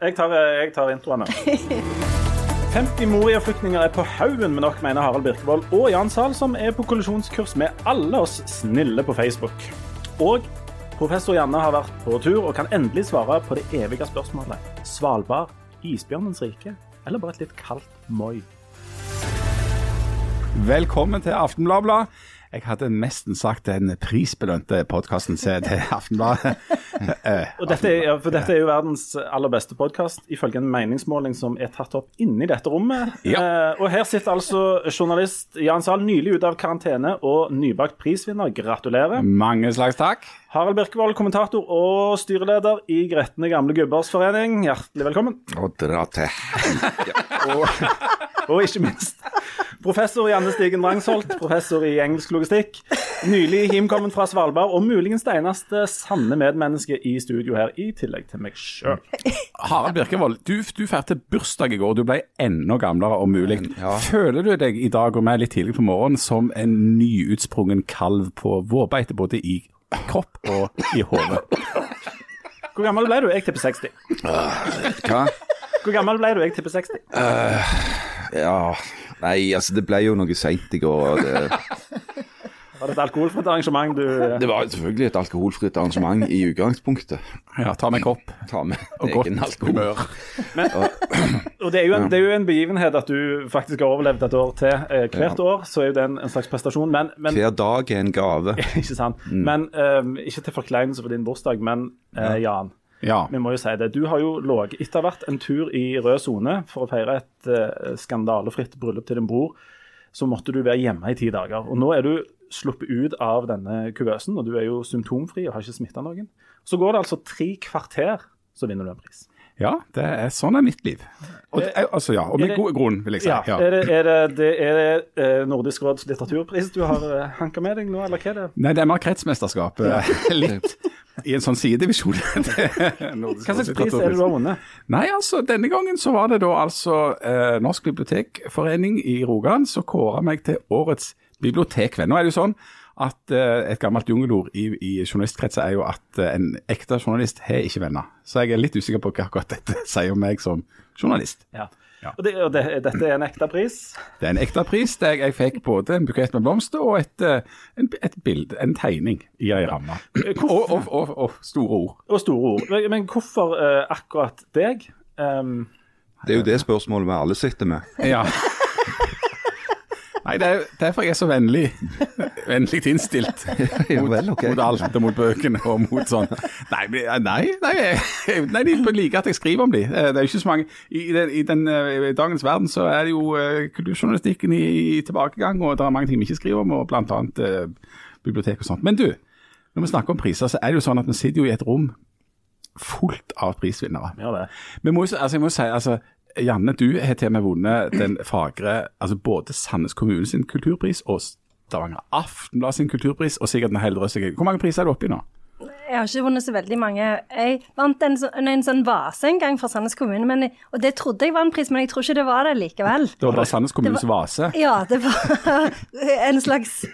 Jeg tar, eh, jeg tar introen. nå. 50 Moria-flyktninger er på haugen med nok, mener Harald Birkevold og Jan Sahl, som er på kollisjonskurs med alle oss snille på Facebook. Og professor Janne har vært på tur og kan endelig svare på det evige spørsmålet. Svalbard, isbjørnens rike, eller bare et litt kaldt moi? Velkommen til Aftenbladet. Jeg hadde nesten sagt den prisbelønte podkasten til Aftenbladet. Eh, Og dette er, for dette er jo verdens aller beste podkast, ifølge en meningsmåling som er tatt opp inni dette rommet. Ja. Eh, og her sitter altså journalist Jan Sahl nylig ute av karantene og nybakt prisvinner. Gratulerer. Mange slags takk. Harald Birkevold, kommentator og styreleder i Gretne gamle gubbers forening. Hjertelig velkommen. Og dra til Og, og ikke minst professor Janne Stigen Drangsholt, professor i engelsk logistikk. Nylig hjemkommet fra Svalbard, og muligens det eneste sanne medmennesket i studio her, i tillegg til meg sjøl. Harald Birkevold, du, du feirte bursdag i går. Du ble enda gamlere om mulig. Ja. Føler du deg i dag og meg litt tidlig på morgenen som en nyutsprungen kalv på vårbeite, både i kropp og i hodet? Hvor gammel ble du? Jeg tipper 60. Hva? Hvor gammel ble du? Jeg tipper 60. Ja Nei, altså, det ble jo noe seint i går. Det, Var det et alkoholfritt arrangement du det var selvfølgelig et alkoholfritt arrangement i utgangspunktet. Ja, ta meg kopp Ta med og egen godt alkohol. humør. Og det er, jo en, det er jo en begivenhet at du faktisk har overlevd et år til. Eh, hvert år så er jo det en, en slags prestasjon, men, men Hver dag er en gave. Ikke sant. Men um, Ikke til forkleinelse for din bursdag, men uh, Jan. Ja. Vi må jo si det. Du har jo ligget etter hvert en tur i rød sone for å feire et uh, skandalefritt bryllup til din bror. Så måtte du være hjemme i ti dager. Og nå er du sluppet ut av denne kuvøsen, og du er jo symptomfri og har ikke smitta noen. Så går det altså tre kvarter, så vinner du en pris. ja, det er sånn er mitt liv. Og, er- altså, ja, og med det- god grunn, vil jeg si. Ja, Ja. Er det, er det, er det eh, Nordisk råds litteraturpris du har uh, hanka med deg nå, eller hva er det? Nei, det er mer kretsmesterskap. Ja. Litt i en sånn sidedivisjon. Hva slags pris er det du har vunnet? Nei, altså, denne gangen så var det da altså eh, Norsk bibliotekforening i Rogaland som kåra meg til årets bibliotekvenn. Nå er det jo sånn at eh, et gammelt jungelord i, i journalistkretser er jo at eh, en ekte journalist har ikke venner. Så jeg er litt usikker på hva akkurat dette sier om meg som journalist. Ja. Ja. Og, det, og det, dette er en ekte pris? Det er en ekte pris der jeg fikk både en bukett med blomster og et, eh, en, et bilde, en tegning i ei ramme. Og, og, og, og store ord. Og store ord. Men, men hvorfor uh, akkurat deg? Um, Det er jo det spørsmålet vi alle sitter med. Ja. Nei, det er derfor jeg er så vennlig, vennlig innstilt Ja mot, vel, okay. mot alt og mot bøkene og mot sånn. Nei, men- nei, nei, nei de liker at jeg skriver om de. Eh, Det er jo ikke så mange. I, den, i, den, eh, i dagens verden så er det jo eh, kulturjournalistikken i, i tilbakegang, og det er mange ting vi ikke skriver om, og blant annet eh, bibliotek og sånt. Men du, når vi snakker om priser, så er det jo sånn at vi sitter jo i et rom fullt av prisvinnere. ja, det. Men må, altså, jeg må si, altså, Janne, du har til og med vunnet den fagre altså både Sandnes kommune sin kulturpris og Stavanger Aftenblad sin kulturpris, og sikkert en hel drøss. Hvor mange priser er du oppe i nå? Jeg har ikke vunnet så veldig mange. Jeg vant en, sånn- en sånn vase en gang fra Sandnes kommune, men, og det trodde jeg var en pris, men jeg tror ikke det var det likevel. Det var bare Sandnes kommunes vase. Ja, det var en slags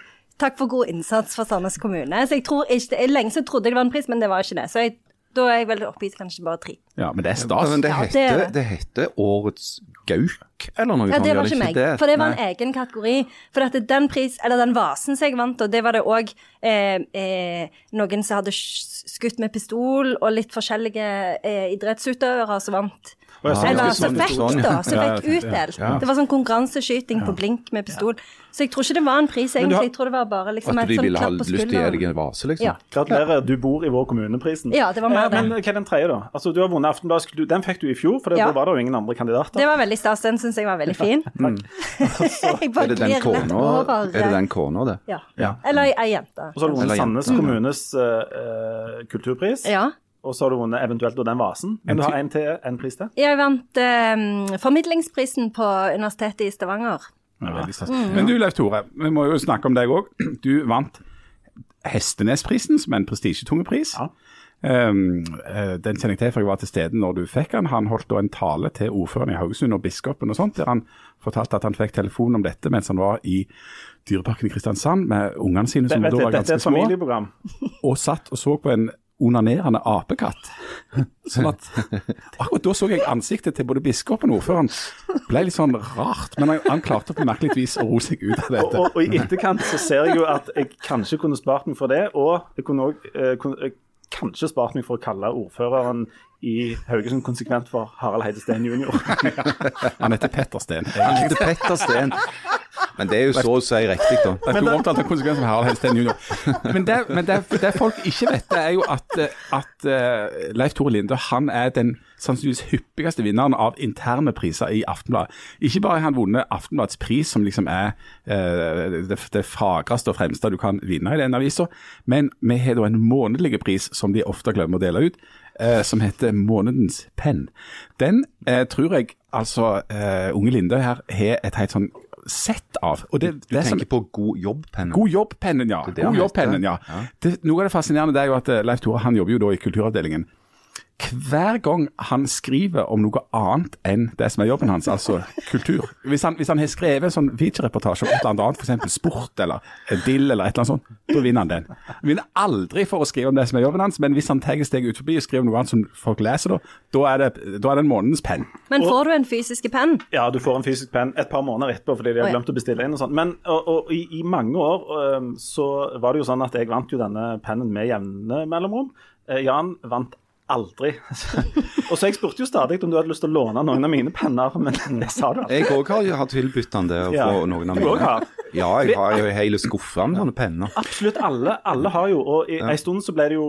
takk for god innsats for Sandnes kommune. Så jeg tror ikke, Lenge så trodde jeg det var en pris, men det var ikke det. Så jeg, da er jeg vel oppe i kanskje bare tre. Ja, men det er stas. men det Ja, det er heter, det. det heter Årets gauk, eller noe Ja, sånt. det gjør var ikke meg, for det var en Nei. egen kategori. For at den pris, eller den vasen som jeg vant, og det var det òg eh, eh, noen som hadde sk- skutt med pistol, og litt forskjellige eh, idrettsutøvere som vant. Og jeg ser Eller som sånn fikk, sånn, ja. da. Som Ja, fikk ja, utdelt. Det var sånn konkurranseskyting på blink med pistol. Så jeg tror ikke det var en pris, egentlig. har- Jeg tror det var bare liksom At de ville ha lyst til å gi deg en vase, liksom. Ja. Gratulerer, du bor i vår kommuneprisen. Ja, det var mer Eh, det. Men hva er den tredje, da? Altså, Du har vunnet Aftenbladet. Den fikk du i fjor, for det, Ja. da var det jo ingen andre kandidater. Det var veldig stas. Den syns jeg var veldig fin. Ja, bare Er det den kona, over. er det den kona, det? Ja. Ja. Eller ei jente. Og så har du vunnet Sandnes kommunes eh, kulturpris. Ja. Og så har du vunnet eventuelt den vasen. Men du har en til, en pris til? Jeg vant eh, formidlingsprisen på Universitetet i Stavanger. Ja. Men du, Leif Tore, vi må jo snakke om deg òg. Du vant Hestenesprisen, som er en prestisjetunge pris. Ja. Um, den kjenner jeg til, for jeg var til stede når du fikk den. Han holdt da en tale til ordføreren i Haugesund og biskopen og sånt, der han fortalte at han fikk telefon om dette mens han var i Dyreparken i Kristiansand med ungene sine, som da var dette er ganske et små, familieprogram. og satt og så på en onanerende apekatt. Sånn at Akkurat da så jeg ansiktet til både biskopen og ordføreren ble litt sånn rart. Men han, han klarte på merkelig vis å roe seg ut av dette. og, og i etterkant så ser jeg jo at jeg kanskje kunne spart meg for det, og jeg kunne òg eh, jeg kanskje spart meg for å kalle ordføreren i Haugesund konsekvent for Harald Heide Steen jr. Han heter Petter Steen. Han heter Petter Steen. Men det er jo så å si riktig, da. Jeg skulle omtalt av konsekvensen med Harald Helsten jr. Men, det, men det, det folk ikke vet, det er jo at, eh, at eh, Leif Tore Linde han er den sannsynligvis hyppigste vinneren av interne priser i Aftenbladet. Ikke bare har han vunnet Aftenbladets pris, som liksom er eh, det, det fagreste og fremste du kan vinne i den avisa, men vi har da en månedlig pris som de ofte glemmer å dele ut, eh, som heter Månedens penn. Den eh, tror jeg altså eh, Unge Linde her har et helt sånn sett av. Det, Du det som- tenker på god jobb-pennen. God jobb-pennen, ja. Det God jobb-pennen, ja. Det, noe av det fascinerende er jo at eh, Leif Tore han jobber jo da i kulturavdelingen. Hver gang han skriver om noe annet enn det som er jobben hans, altså kultur Hvis han, hvis han har skrevet en sånn featurereportasje om et eller annet, f.eks. sport eller dill eller et eller annet sånt, da vinner han den. Han vinner aldri for å skrive om det som er jobben hans, men hvis han tar steget ut forbi og skriver om noe annet som folk leser, da, da er det, da er det en månedens penn. Men får du en fysisk penn? Ja, du får en fysisk penn et par måneder etterpå fordi de har glemt å bestille inn og sånn. Men og, og, i, i mange år så var det jo sånn at jeg vant jo denne pennen med jevne mellomrom. Eh, Jan vant aldri. og så jeg spurte jo stadig om du hadde lyst til å låne noen av mine penner, men det sa du aldri. Jeg òg har, han det å Ja. få noen av mine. Ja, jeg har jo hele skuffa med sånne penner. Absolutt alle. Alle har jo. Og i en stund så ble det jo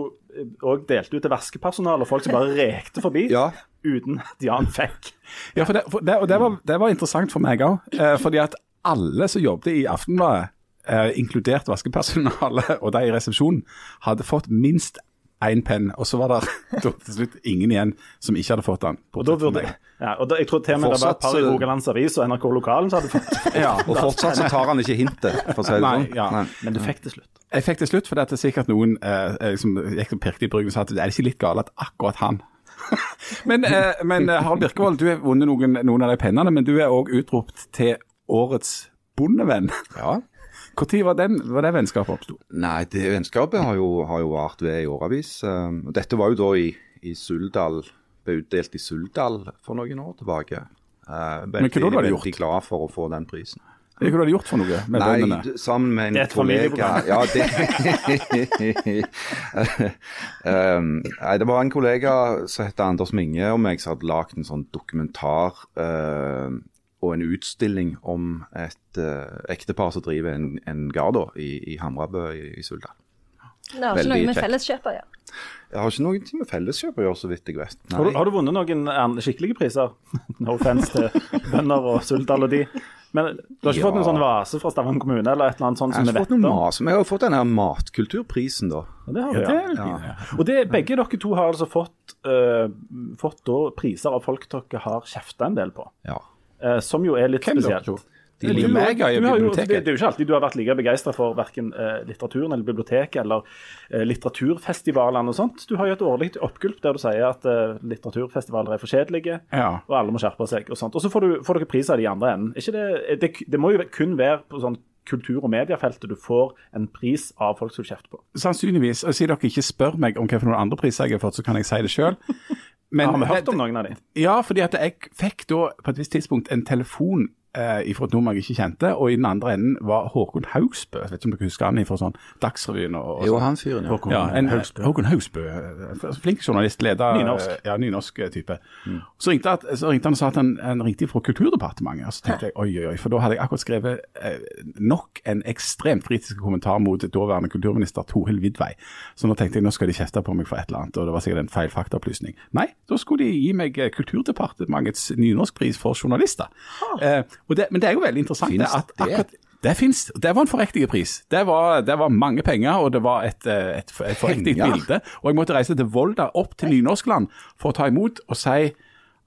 òg delt ut til vaskepersonale, og folk som bare rekte forbi Ja. uten at Jan fikk. Ja, for det, for det, og det var, det var interessant for meg òg. Eh, fordi at alle som jobbet i Aftenbladet, eh, inkludert vaskepersonalet og de i resepsjonen, hadde fått minst én penn. Og så var det til slutt ingen igjen som ikke hadde fått den. Og da burde ja, og da, Jeg tror til og med det var et par i Rogalands Avis og NRK Lokalen som hadde fått Ja, Og fortsatt så tar han ikke hintet, for å si det sånn. ja. Men du fikk til slutt. Jeg fikk til slutt, for det er sikkert noen eh, som gikk og pirket i bryggen og sa at det er ikke litt galt at akkurat han Men, eh, men eh, Harald Birkevold, du har vunnet noen, noen av de pennene, men du er òg utropt til årets bondevenn. Ja. Når var, den, var det vennskapet oppsto? Nei, det vennskapet har jo, har jo vart ved i årevis. Um, dette var jo da i, i Suldal, ble utdelt i Suldal for noen år tilbake. Uh, Men hva da var det veldig glad for å få den prisen. Hva har du gjort for noe med Nei, bøndene? sammen med Det er et kollega. Ja, det um, Nei, det var en kollega som het Anders Minge og meg som hadde lagd en sånn dokumentar uh, og en utstilling om et uh, ektepar som driver en, en gard i, i Hamrabø i, i Suldal. Det har ikke noe med felleskjøp å gjøre. Jeg har ikke noe med felleskjøp å gjøre, så vidt jeg vet. Har du, har du vunnet noen skikkelige priser? No offense til bønder og Suldal og de. Men du har ikke Ja. fått noen sånn vase fra Stavanger kommune eller et eller annet sånt Jeg som har vi ikke vet fått noen om? mas, men jeg har fått den her matkulturprisen, da. Ja, det har vi, Ja, det ja. Og det, begge dere to har altså fått, uh, fått da priser av folk dere har kjefta en del på. Ja. Eh, som jo er litt spesielt. De Du- liker meg ja, i du har jo- Det, det er jo ikke alltid du har vært like begeistra for verken eh, litteraturen eller biblioteket eller eh, litteraturfestivalene og sånt. Du har jo et årlig oppgulp der du sier at litteraturfestivaler er for kjedelige, Ja. og alle må skjerpe seg og sånt. Og så får, du, får dere pris av de andre enden. Ikke det, det, det må jo kun være på sånn kultur- og mediefeltet du får en pris av folk som kjefter på. Sannsynligvis. Og siden dere ikke spør meg om hvilke noen andre priser jeg har fått, så kan jeg si det sjøl. Har vi hørt om noen av dem? Ja, fordi at jeg fikk da på et visst tidspunkt en telefon eh, fra et nummer jeg ikke kjente, og i den andre enden var Håkon Haugsbø. Jeg vet ikke om dere husker han fra sånn Dagsrevyen og, og Jo, sånn. han fyren, ja. Håkon Ja, en, Haugsbø. Håkon Haugsbø. eh, Flink journalist, leder Nynorsk. eh, Ja, nynorsk type. type. Så, ringte, at, så ringte han og sa at han, han ringte fra Kulturdepartementet. Og så tenkte jeg oi, oi, oi, for da hadde jeg akkurat skrevet eh, nok en ekstremt kritisk kommentar mot daværende kulturminister Torhild Vidvei. Så nå tenkte jeg nå skal de kjefte på meg for et eller annet, og det var sikkert en feil faktaopplysning. Nei, da skulle de gi meg eh, Kulturdepartementets nynorskpris for journalister. Eh, og det, men det er jo veldig interessant det at akkurat det finnes. Det var en forriktig pris. Det var, det var mange penger, og det var et, eh, et, et forriktig bilde. Og jeg måtte reise til Volda, opp til Nynorskland, for å ta imot og si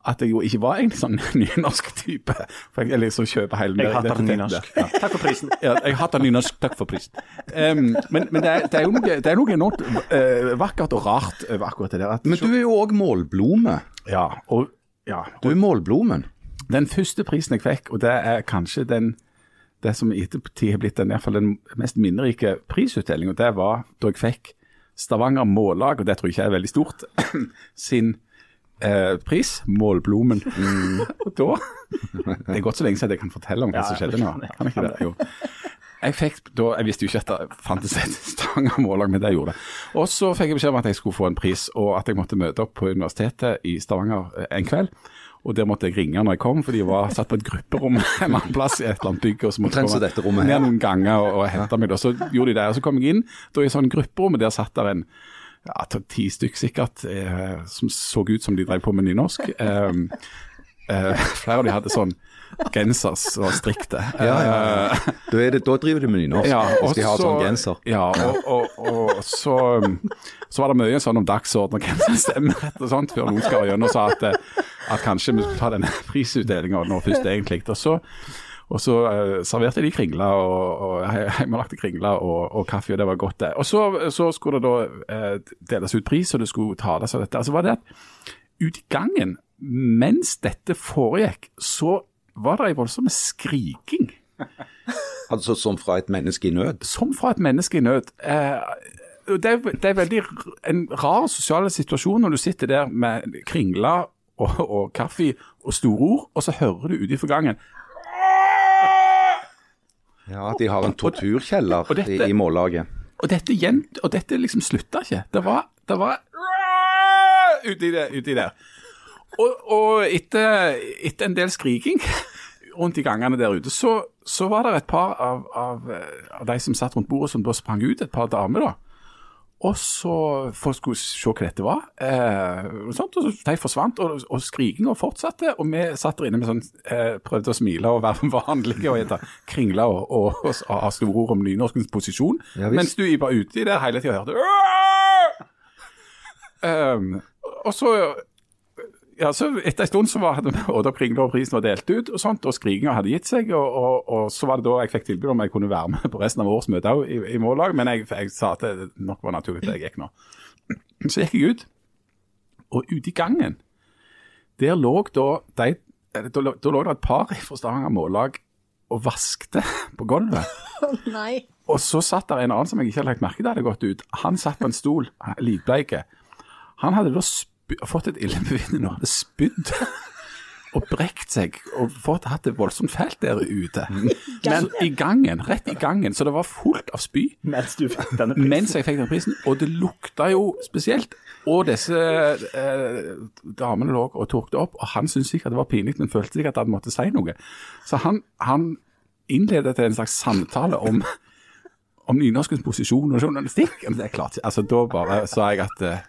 at jeg jo ikke var egentlig sånn nynorsk type. For jeg liksom kjøper hele Jeg hater nynorsk. Ja. Takk for prisen. Ja, jeg hater nynorsk, takk for prisen. Um, men men det, er, det er jo noe, det er noe enormt uh, vakkert og rart over akkurat det der. At, Men du er jo òg målblome. ja, og, ja, Du er målblomen. Den første prisen jeg fikk, og det er kanskje den det som i ettertid har blitt den, i hvert fall den mest minnerike prisutdelingen, det var da jeg fikk Stavanger Mållag, og det tror jeg ikke er veldig stort, sin eh, pris, Målblomen. Og da Det er godt så lenge siden jeg kan fortelle om hva som skjedde nå. Kan jeg ikke det? Jo. Jeg fikk da, jeg visste jo ikke at det fantes et Stavanger Mållag, men det gjorde det. Og så fikk jeg beskjed om at jeg skulle få en pris, og at jeg måtte møte opp på universitetet i Stavanger eh, en kveld. Og der måtte jeg ringe når jeg kom, for de var satt på et grupperom en annen plass i et eller annet bygg. og så måtte jeg komme. Ned noen ganger og, og hente meg. Og så gjorde de det. Og så kom jeg inn da i sånn grupperom, og der satt der en ja, ti stykk sikkert, eh, som så ut som de drev på med nynorsk. Eh, eh, flere av de hadde sånn genser som var strikte. Eh, Da, det, da driver de med nynorsk, ja, hvis de har så- sånn genser. Ja, og, og, og så, så var det mye sånn om dagsorden og hvem som stemmer rett og sånt, før noen skar gjennom og sa at, eh, at kanskje vi skulle ta denne prisutdelinga nå først egentlig. Og så, og så uh, serverte de kringler og, og hjemmelagte kringler og, og kaffe, og det var godt det. Og så, så skulle det da uh, deles ut pris, og det skulle tales av dette. Altså var det at ut i gangen, mens dette foregikk, så var det ei voldsom skriking Altså som fra et menneske i nød. som fra et menneske i nød. Eh, det, er, det er veldig en rar sosial situasjon når du sitter der med kringler og, og kaffe og store ord, og så hører du ute i gangen Ja, de har en torturkjeller Og dette- i, i mållaget. Og dette, og dette liksom slutta ikke. Det var, det var uti, det, i der. Og, og etter, etter en del skriking rundt i gangene der ute, så, så var det et par av, av, eh, av de som satt rundt bordet som da sprang ut, et par damer da. Og så folk skulle se hva dette var. Eh, og sånt, og de forsvant, og, og skrikinga fortsatte. Og vi satt der inne med sånn, eh, prøvde å smile og være vanlige og hete kringla og, og, og, ha store ord om nynorskens posisjon. Ja, mens du var ute i der hele tida hørte um, Og så ja, så Etter en stund så var, hadde Odd og Kringla og prisen var delt ut, og sånt, og skrikinga hadde gitt seg. Og, og, og så var det da jeg fikk tilbud om jeg kunne være med på resten av årsmøtet òg i, i Mållag, men jeg, jeg sa at det nok var naturlig at jeg gikk nå. Så gikk jeg ut, og ute i gangen, der lå da de da, lå- da lå det et par fra Stavanger Mållag og vaskte på gulvet. Nei. Og så satt der en annen som jeg ikke hadde lagt merke til hadde gått ut. Han satt på en stol, likbleike. Han hadde da spy fått et illebefinnende og hadde spydd og brekt seg og fått, hatt det voldsomt fælt der ute. Men i gangen, rett i gangen, så det var fullt av spy Mens du fikk denne prisen. mens jeg fikk den prisen. Og det lukta jo spesielt. Og disse eh, damene lå og tok det opp, og han syntes sikkert det var pinlig, men følte sikkert at han måtte si noe. Så han, han innledet en slags samtale om, om nynorskens posisjon og journalistikk. Men Det er klart, altså Da bare sa jeg at eh,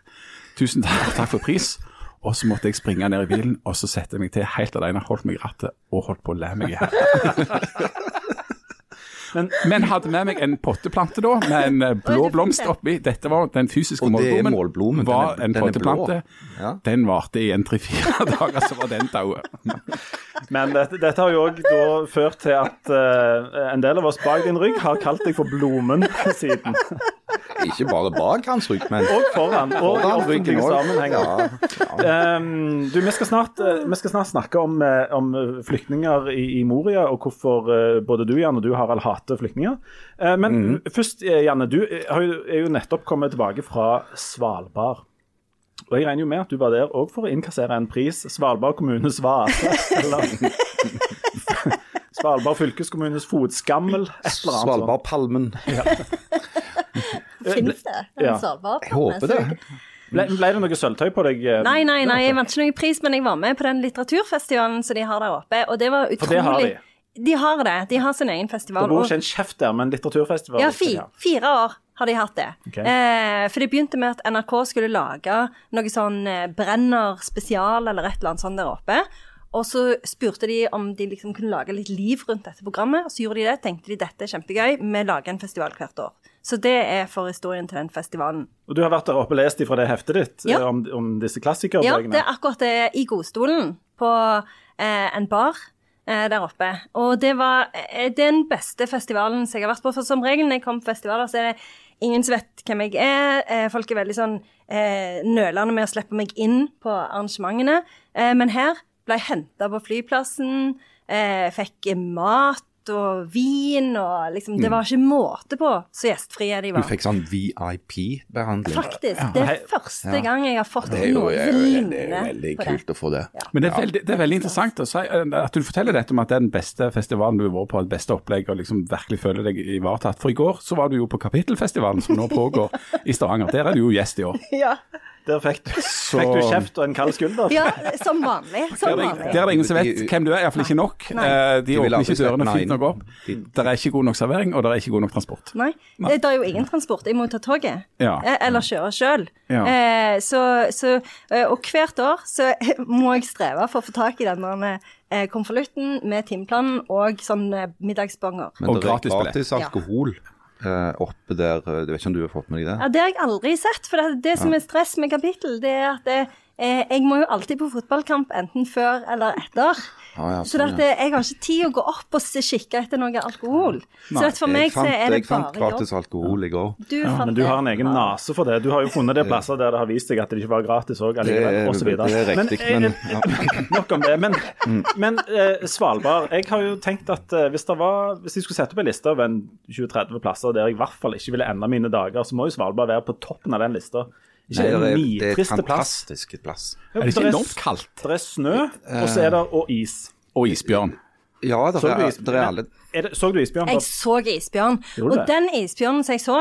tusen takk, takk for pris. Og så måtte jeg springe ned i bilen, og så sette meg til helt alene, holdt meg i rattet og holdt på å le meg i hjel. Men- Men hadde med meg en potteplante da, med en eh, blå blomst oppi. Dette var den fysiske målblomen. målblomen, var en potteplante. Ja. Den varte i en tre-fire dager, så var den død. Men dette, dette har jo òg ført til at uh, en del av oss bak din rygg har kalt deg for Blomen siden. Ikke bare bak hans rygg, men Og foran. Og i foran ryggen offentlige sammenhenger. Ja, Um, du, vi skal, snart, uh, vi skal snart snakke om, uh, om flyktninger i, i Moria, og hvorfor både du Jan, og du Harald hater flyktninger. Eh, men først, eh, Janne, du eh, er jo nettopp kommet tilbake fra Svalbard. Og jeg regner jo med at du var der òg for å innkassere en pris. Svalbard kommunes vase. Eller Svalbard fylkeskommunes fotskammel. Et eller annet Svalbardpalmen. Ja. Fins det en Ja. Svalbardpalme? Jeg håper det. Ble, ble det noe sølvtøy på deg? Nei, nei, nei, jeg vant ikke noen pris, men jeg var med på den litteraturfestivalen som de har der oppe, og det var utrolig For det har de. De har det. De har sin egen Det festival. bor og- ikke en kjeft der, men litteraturfestival Ja, fi, fire år har de hatt det. Okay. Eh, for det begynte med at NRK skulle lage noe sånn eh, Brenner spesial eller et eller annet sånt der oppe. Og så spurte de om de liksom kunne lage litt liv rundt dette programmet, og så gjorde de det. Tenkte de dette er kjempegøy, vi lager en festival hvert år. Så det er for historien til den festivalen. Og du har vært der oppe og lest ifra det heftet ditt Ja. eh, om, om disse Ja, det er akkurat det i godstolen på eh, en bar der oppe. Og det var eh, den beste festivalen som jeg har vært på. For som regel når jeg kommer på festivaler, så er det ingen som vet hvem jeg er. Eh, folk er veldig sånn eh, nølende med å slippe meg inn på arrangementene. Eh, men her ble jeg henta på flyplassen, eh, fikk mat og vin og liksom Det var ikke måte på så gjestfrie de var. Du fikk sånn VIP-behandling. Faktisk. Det er første gang jeg har fått noe jo, det er jo veldig kult å få det. Men det er, veldig, det er veldig interessant å si, eh, at du forteller dette om at det er den beste festivalen du har vært på, det beste opplegget, og liksom virkelig føler deg ivaretatt. For i går så var du jo på Kapittelfestivalen, som nå pågår i Stavanger. Der er du jo gjest i år. Ja. Der fikk du, fikk du kjeft og en kald skulder. ja, som vanlig. Som vanlig. der er det ingen som vet hvem du er, iallfall ikke nok. Nei. Eh, De åpner ikke dørene fint nok opp. Det er ikke god nok servering, og det er ikke god nok transport. Nei, det, det er jo ingen transport. Jeg må ta toget. Ja. Eh, Eller kjøre sjøl. Ja. Eh, så, så, og hvert år så må jeg streve for å få tak i denne konvolutten med timeplanen og sånn middagsbonger. Men Og det er gratis billett. gratis alkohol eh, oppe der. jeg Du vet ikke om du har fått med deg det? Ja, Det har jeg aldri sett. For det, det som er stress med kapittel, det er at det, eh, jeg må jo alltid på fotballkamp enten før eller etter. Ah, ja, så sånn, ja. jeg har ikke tid å gå opp og kikke etter noe alkohol. så for meg fant, så er det jeg fant gratis jobb. alkohol i går. Du Ja, men du har en egen nase for det. Du har jo funnet det plasser der det har vist seg at det ikke var gratis òg, Det allikevel, osv. det er riktig, men- Mm. Nok om det. Men, men eh, Svalbard Jeg har jo tenkt at eh, hvis, det var, hvis jeg skulle sette opp en liste over en 20-30 plasser der jeg i hvert fall ikke ville ende mine dager, så må jo Svalbard være på toppen av den lista. Ikke Nei, det, en er, det er et nitriste plass. plass. Er det ikke enormt kaldt? Det er snø, og så er det og is. Og isbjørn. Ja, det du er, er alle Er det, så du isbjørn? Jeg så isbjørn. Og den isbjørnen som jeg så,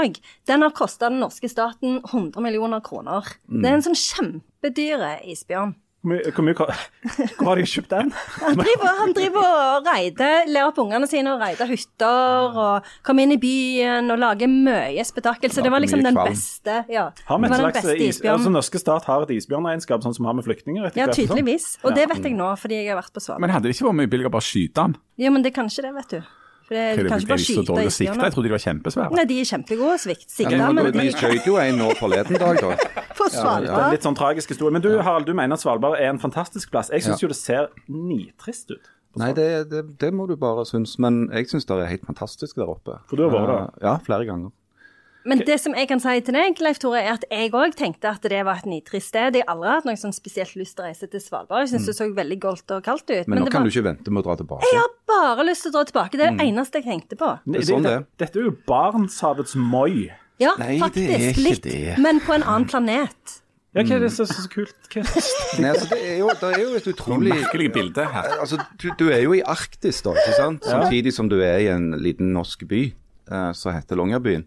den har kosta den norske staten 100 millioner kroner. Det er en sånn kjempedyre isbjørn. Hvor mye, hvor, har de kjøpt den? Han driver, han driver og reider, lærer opp ungene sine og reide hytter og kommer inn i byen og lager mye spetakkel. Så det var liksom den beste ja, Har vi et slags isbjørn. altså. Norske stat har et isbjørnregnskap, sånn som vi har med flyktninger? Ja, tydeligvis. Og det vet jeg nå, fordi jeg har vært på Svalbard. Men hadde det ikke vært mye billigere å bare skyte den? Jo, men det kan ikke det, vet du. For det, det, kan ikke bare så skyte i sikte? Jeg trodde de var kjempesvære. Nei, de er kjempegode svikt- sikta. ja, men men, de Vi skjøt jo en nå forleden dag, da. For Svalbard. Ja, ja. litt sånn tragisk historie. Men du Harald, du mener Svalbard er en fantastisk plass. Jeg syns Ja. jo det ser nitrist ut. Nei, det, det, det må du bare synes. Men jeg syns det er helt fantastisk der oppe. For du har vært der? Ja, flere ganger. Men det som jeg kan si til deg, Leif Tore, er at jeg òg tenkte at det var et nitrist sted. Jeg har aldri hatt noe sånn spesielt lyst til å reise til Svalbard. Jeg syns det så veldig goldt og kaldt ut. Men, Men, nå det kan var... du ikke vente med å dra tilbake. Jeg har bare lyst til å dra tilbake. Det er det eneste jeg tenkte på. Det er sånn det. Dette er jo Barentshavets moi. Ja, Nei, det faktisk. er ikke litt. det. Men på en annen planet. Ja, hva er det som er så kult? Det? Nei, altså, det, er jo, det er jo et utrolig Merkelig bilde her. Altså, du, du er jo i Arktis, da, ikke sant? Samtidig som du er i en liten norsk by uh, som heter Longyearbyen.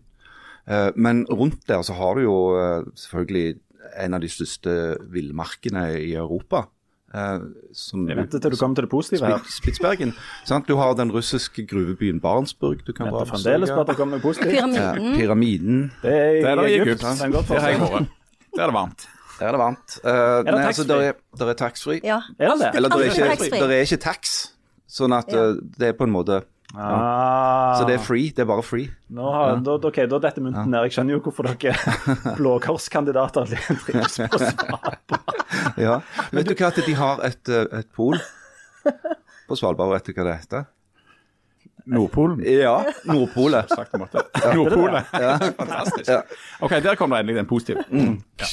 Eh, men rundt der så har du jo eh, selvfølgelig en av de største villmarkene i Europa. eh, som Jeg venter til du kommer til det positive her. Spitsbergen. Sant? Du har den russiske gruvebyen Barentsburg. Du kan bare fremdeles på at det kommer positivt. Ja, Pyramiden. pyramiden. Det er i Det er det Egypt. Egypt. Det Der har jeg vært. Der er det varmt. Der er det varmt. Uh, det nei, altså, der er, der er taxfree. Ja. Er det det? Eller det er, ikke, der er ikke tax. Sånn at Ja. det er på en måte Ah, Så det er free. Det er bare free. nå har, da, ok, da detter mynten ned. Jeg skjønner jo hvorfor dere Blå Kors-kandidater trives på Svalbard. Ja. Vet du hva, at de har et, eh, et pol på Svalbard, vet du hva det heter? Nordpolen. Ja, Nordpolet. Sagt på en Fantastisk. Ja. OK, der kom det endelig den positive. Mm. Ja,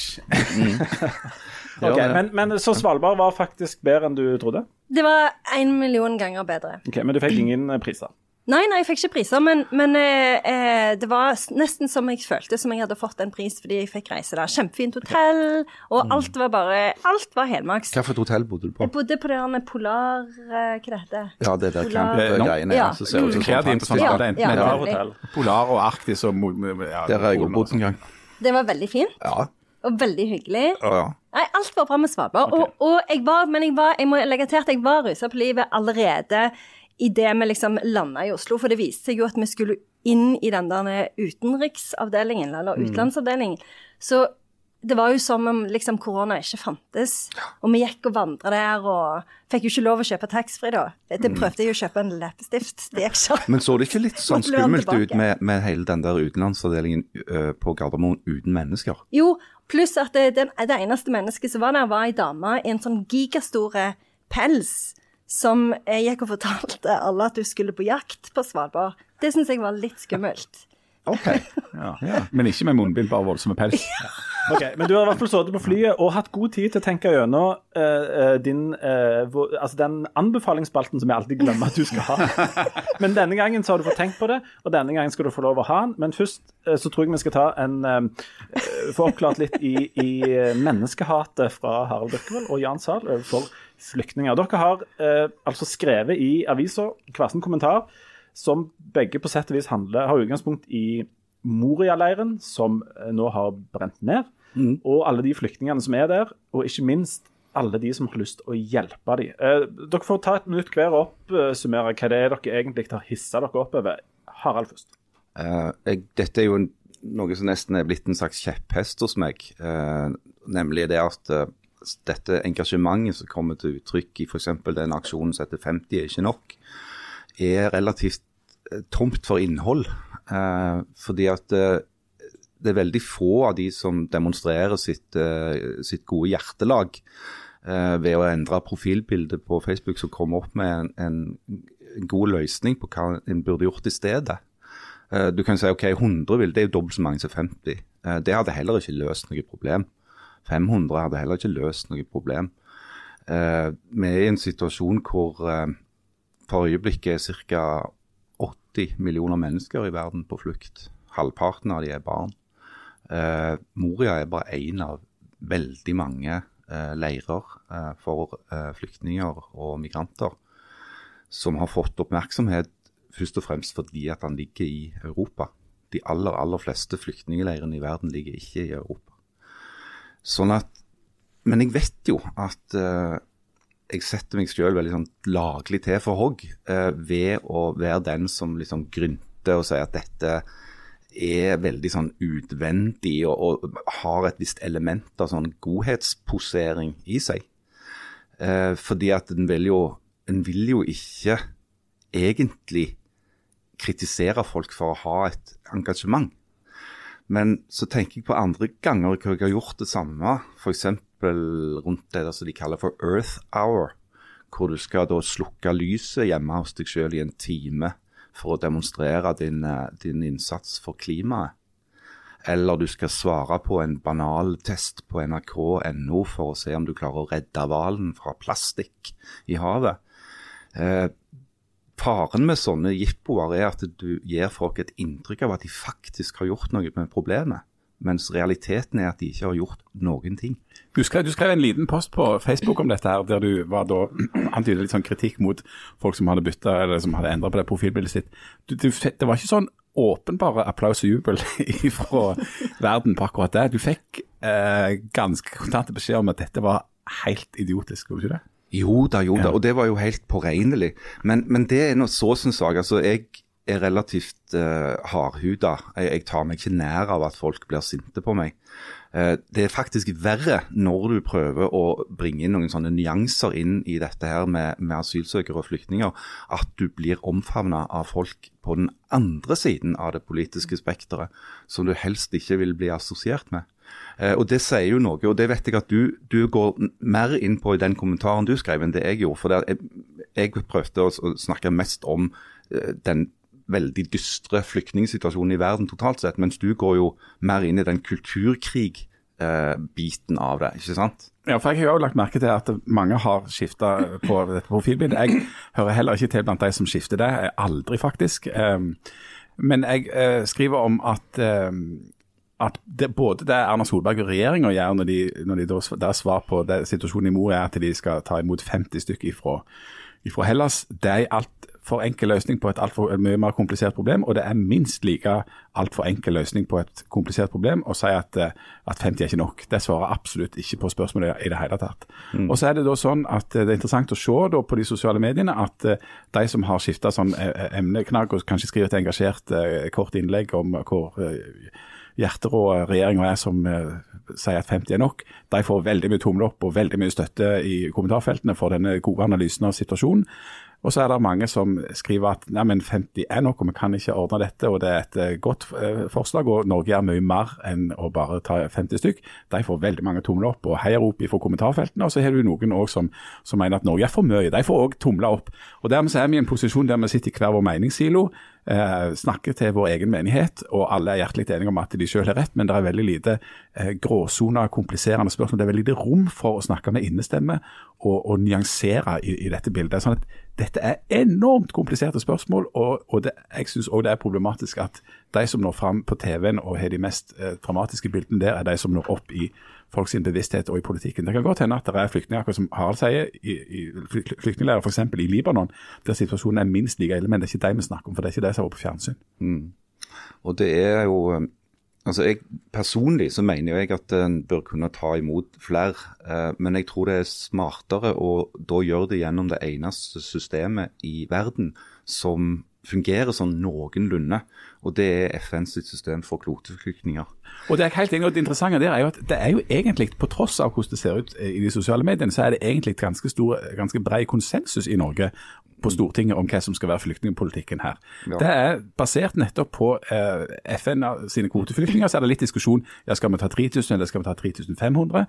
ja. men, men Så Svalbard var faktisk bedre enn du trodde? Det var en million ganger bedre. Ok, Men du fikk ingen eh, priser? Nei, nei, jeg fikk ikke priser, men, men eh, eh, det var nesten som jeg følte som jeg hadde fått en pris fordi jeg fikk reise der. Kjempefint hotell, og alt var bare Alt var helmaks. Hva for et hotell bodde du på? Jeg bodde på det der Polar... eh, Hva det heter Ja, det der campgreiene Ja. som ser ut som sånn Polar og Arktis og ja, Der har jeg bodd en gang. Det var veldig fint, Ja. og veldig hyggelig. ja, ja. Nei, alt var bra med Svalbard. Og, og jeg var, men jeg var, jeg må legge til at jeg var rusa på livet allerede idet vi liksom landa i Oslo. For det viste seg jo at vi skulle inn i den der utenriksavdelingen, eller utenlandsavdelingen. Så det var jo som om liksom korona ikke fantes. Og vi gikk og vandra der og fikk jo ikke lov å kjøpe taxfree da. Det prøvde jeg jo å kjøpe en leppestift. Det gikk ikke. Men så det ikke litt sånn skummelt ut med, med hele den der utenlandsavdelingen på Gardermoen uten mennesker? Jo, pluss at det, den, det eneste mennesket som var der, var ei dame i en sånn gigastore pels. Som jeg gikk og fortalte alle at du skulle på jakt på Svalbard. Det syns jeg var litt skummelt. OK. Ja. Men ikke med munnbind, bare voldsomme pels. Ok, Men du har i hvert fall sittet på flyet og hatt god tid til å tenke gjennom uh, din uh, hvor, Altså den anbefalingsspalten som jeg alltid glemmer at du skal ha. Men denne gangen så har du fått tenkt på det, og denne gangen skal du få lov å ha den. Men først uh, så tror jeg vi skal ta en Få oppklart litt i, i menneskehatet fra Harald Birkevold og Jan Sahl overfor flyktninger. Dere har altså skrevet i avisa hver sin kommentar som begge på sett og vis handler, har utgangspunkt i Moria-leiren, som eh, nå har brent ned. Mm. Og alle de flyktningene som er der, og ikke minst alle de som har lyst til å hjelpe dem. Eh, dere får ta et minutt hver og oppsummere hva det er dere egentlig har hissa dere opp over. Harald først. Eh, jeg, dette er jo en, noe som nesten er blitt en slags kjepphest hos meg. eh, nemlig det at uh, dette engasjementet som kommer til uttrykk i f.eks. den aksjonen som heter 50 er ikke nok, er relativt tomt for innhold. Eh, fordi at eh, det er veldig få av de som demonstrerer sitt, eh, sitt gode hjertelag ved å endre profilbildet på Facebook, som kommer opp med en, en, god løsning på hva en burde gjort i stedet. Du kan si ok, 100 vil, det er jo dobbelt så mange som 50. Det hadde heller ikke løst noe problem. 500 hadde heller ikke løst noe problem. Vi er i en situasjon hvor for øyeblikket ca. 80 millioner mennesker i verden på flukt. Halvparten av de er barn. Eh, Moria er bare én av veldig mange eh, leirer eh, for eh, flyktninger og migranter som har fått oppmerksomhet først og fremst fordi at han ligger i Europa. De aller, aller fleste flyktningleirene i verden ligger ikke i Europa. Sånn at, Men jeg vet jo at eh, jeg setter meg selv veldig sånn laglig til for hogg eh, ved å være den som liksom grynter og sier at dette er veldig sånn utvendig og, og har et visst element av sånn godhetsposering i seg. Eh, fordi at en vil, jo, vil jo ikke egentlig kritisere folk for å ha et engasjement. Men så tenker jeg på andre ganger hvor jeg har gjort det samme. F.eks rundt det som de kaller for Earth Hour. Hvor du skal da slukke lyset hjemme hos deg selv i en time for å demonstrere din, eh, din innsats for klimaet. Eller du skal svare på en banal test på nrk.no for å se om du klarer å redde hvalen fra plastikk i havet. Eh, faren med sånne jippoer er at du gir folk et inntrykk av at de faktisk har gjort noe med problemet mens realiteten er at de ikke har gjort noen ting. Du skrev, du skrev en liten post på Facebook om dette, her, der du var da antydet litt sånn kritikk mot folk som hadde bytta eller som hadde endra på det profilbildet sitt. Du, du, det var ikke sånn åpenbare applaus og jubel fra verden på akkurat det. Du fikk eh, ganske kontante beskjed om at dette var helt idiotisk, gjorde du ikke det? Jo da, jo da, og det var jo helt påregnelig. Men, men det er nå så sin sak. Altså, jeg er relativt uh, hardhuda. Jeg, jeg, tar meg ikke nær av at folk blir sinte på meg. Uh, det er faktisk verre når du prøver å bringe inn noen sånne nyanser inn i dette her med, med asylsøkere og flyktninger, at du blir omfavna av folk på den andre siden av det politiske spekteret, som du helst ikke vil bli assosiert med. Uh, og Det sier jo noe, og det vet jeg at du, du, går mer inn på i den kommentaren du skrev enn det jeg gjorde. for jeg, jeg prøvde å, snakke mest om den veldig dystre flyktningsituasjonen i verden totalt sett, mens du går jo mer inn i den kulturkrig-biten av det, ikke sant? Ja, for jeg har jo lagt merke til at mange har skifta på dette profilbildet. Jeg hører heller ikke til blant de som skifter det, aldri faktisk. Ehm, men jeg eh, skriver om at ehm, at det, både det Erna Solberg og regjeringa gjør når de, når de da, svar på det, situasjonen i Moria er at de skal ta imot 50 stykker ifra Hellas, det er alt altfor enkel løsning på et altfor mye mer komplisert problem, og det er minst like altfor enkel løsning på et komplisert problem å si at, eh, at 50 er ikke nok. Det svarer absolutt ikke på spørsmålet i det hele tatt. Mm. Og så er Det da sånn at eh, det er interessant å se på de sosiale mediene at eh, de som har skifta sånn emneknagg og kanskje skriver et engasjert kort innlegg om hvor hjerterå regjeringa er som sier at 50 er nok, de får veldig mye tommel opp og veldig mye støtte i kommentarfeltene for denne gode analysen av situasjonen. Og så er det mange som skriver at nei, men 50 er noe, vi kan ikke ordne dette. Og det er et eh, godt eh, forslag, og Norge gjør mye mer enn å bare ta 50 stykk. De får veldig mange tomler opp og heiarop fra kommentarfeltene. Og så har du noen òg som, som, mener at Norge er for mye. De får òg tomler opp. Og Dermed er vi i en posisjon der vi sitter i hver vår meningssilo. Eh, snakker til vår egen menighet, og alle er hjertelig enige om at de selv har rett, men det er veldig lite eh, gråsoner, kompliserende spørsmål. Det er veldig lite rom for å snakke med innestemme og, og nyansere i, i, dette bildet. Sånn at Dette er enormt kompliserte spørsmål, og, og det, jeg syns òg det er problematisk at de som når fram på TV-en og har de mest eh, dramatiske bildene der, er de som når opp i folks bevissthet og i politikken. Det kan godt hende at det er flyktninger, som Harald sier, i, i flyktningleirer f.eks. i Libanon, der situasjonen er minst like ille, men det er ikke de vi snakker om, for det er ikke de som er på fjernsyn. Mm. Og det er jo um, Altså jeg, Personlig så mener jeg at en bør kunne ta imot flere, eh, men jeg tror det er smartere å da gjøre det gjennom det eneste systemet i verden som fungerer sånn noenlunde, og det er FNs system for kvoteflyktninger. Og Det er helt enig, og det interessante der er jo at det er jo egentlig, på tross av hvordan det ser ut i de sosiale mediene, så er det egentlig ganske, stor, ganske brei konsensus i Norge på Stortinget om hva som skal være flyktningpolitikken her. Ja. Det er basert nettopp på eh, FN sine kvoteflyktninger. Så er det litt diskusjon ja, skal vi ta 3000 eller skal vi ta 3500,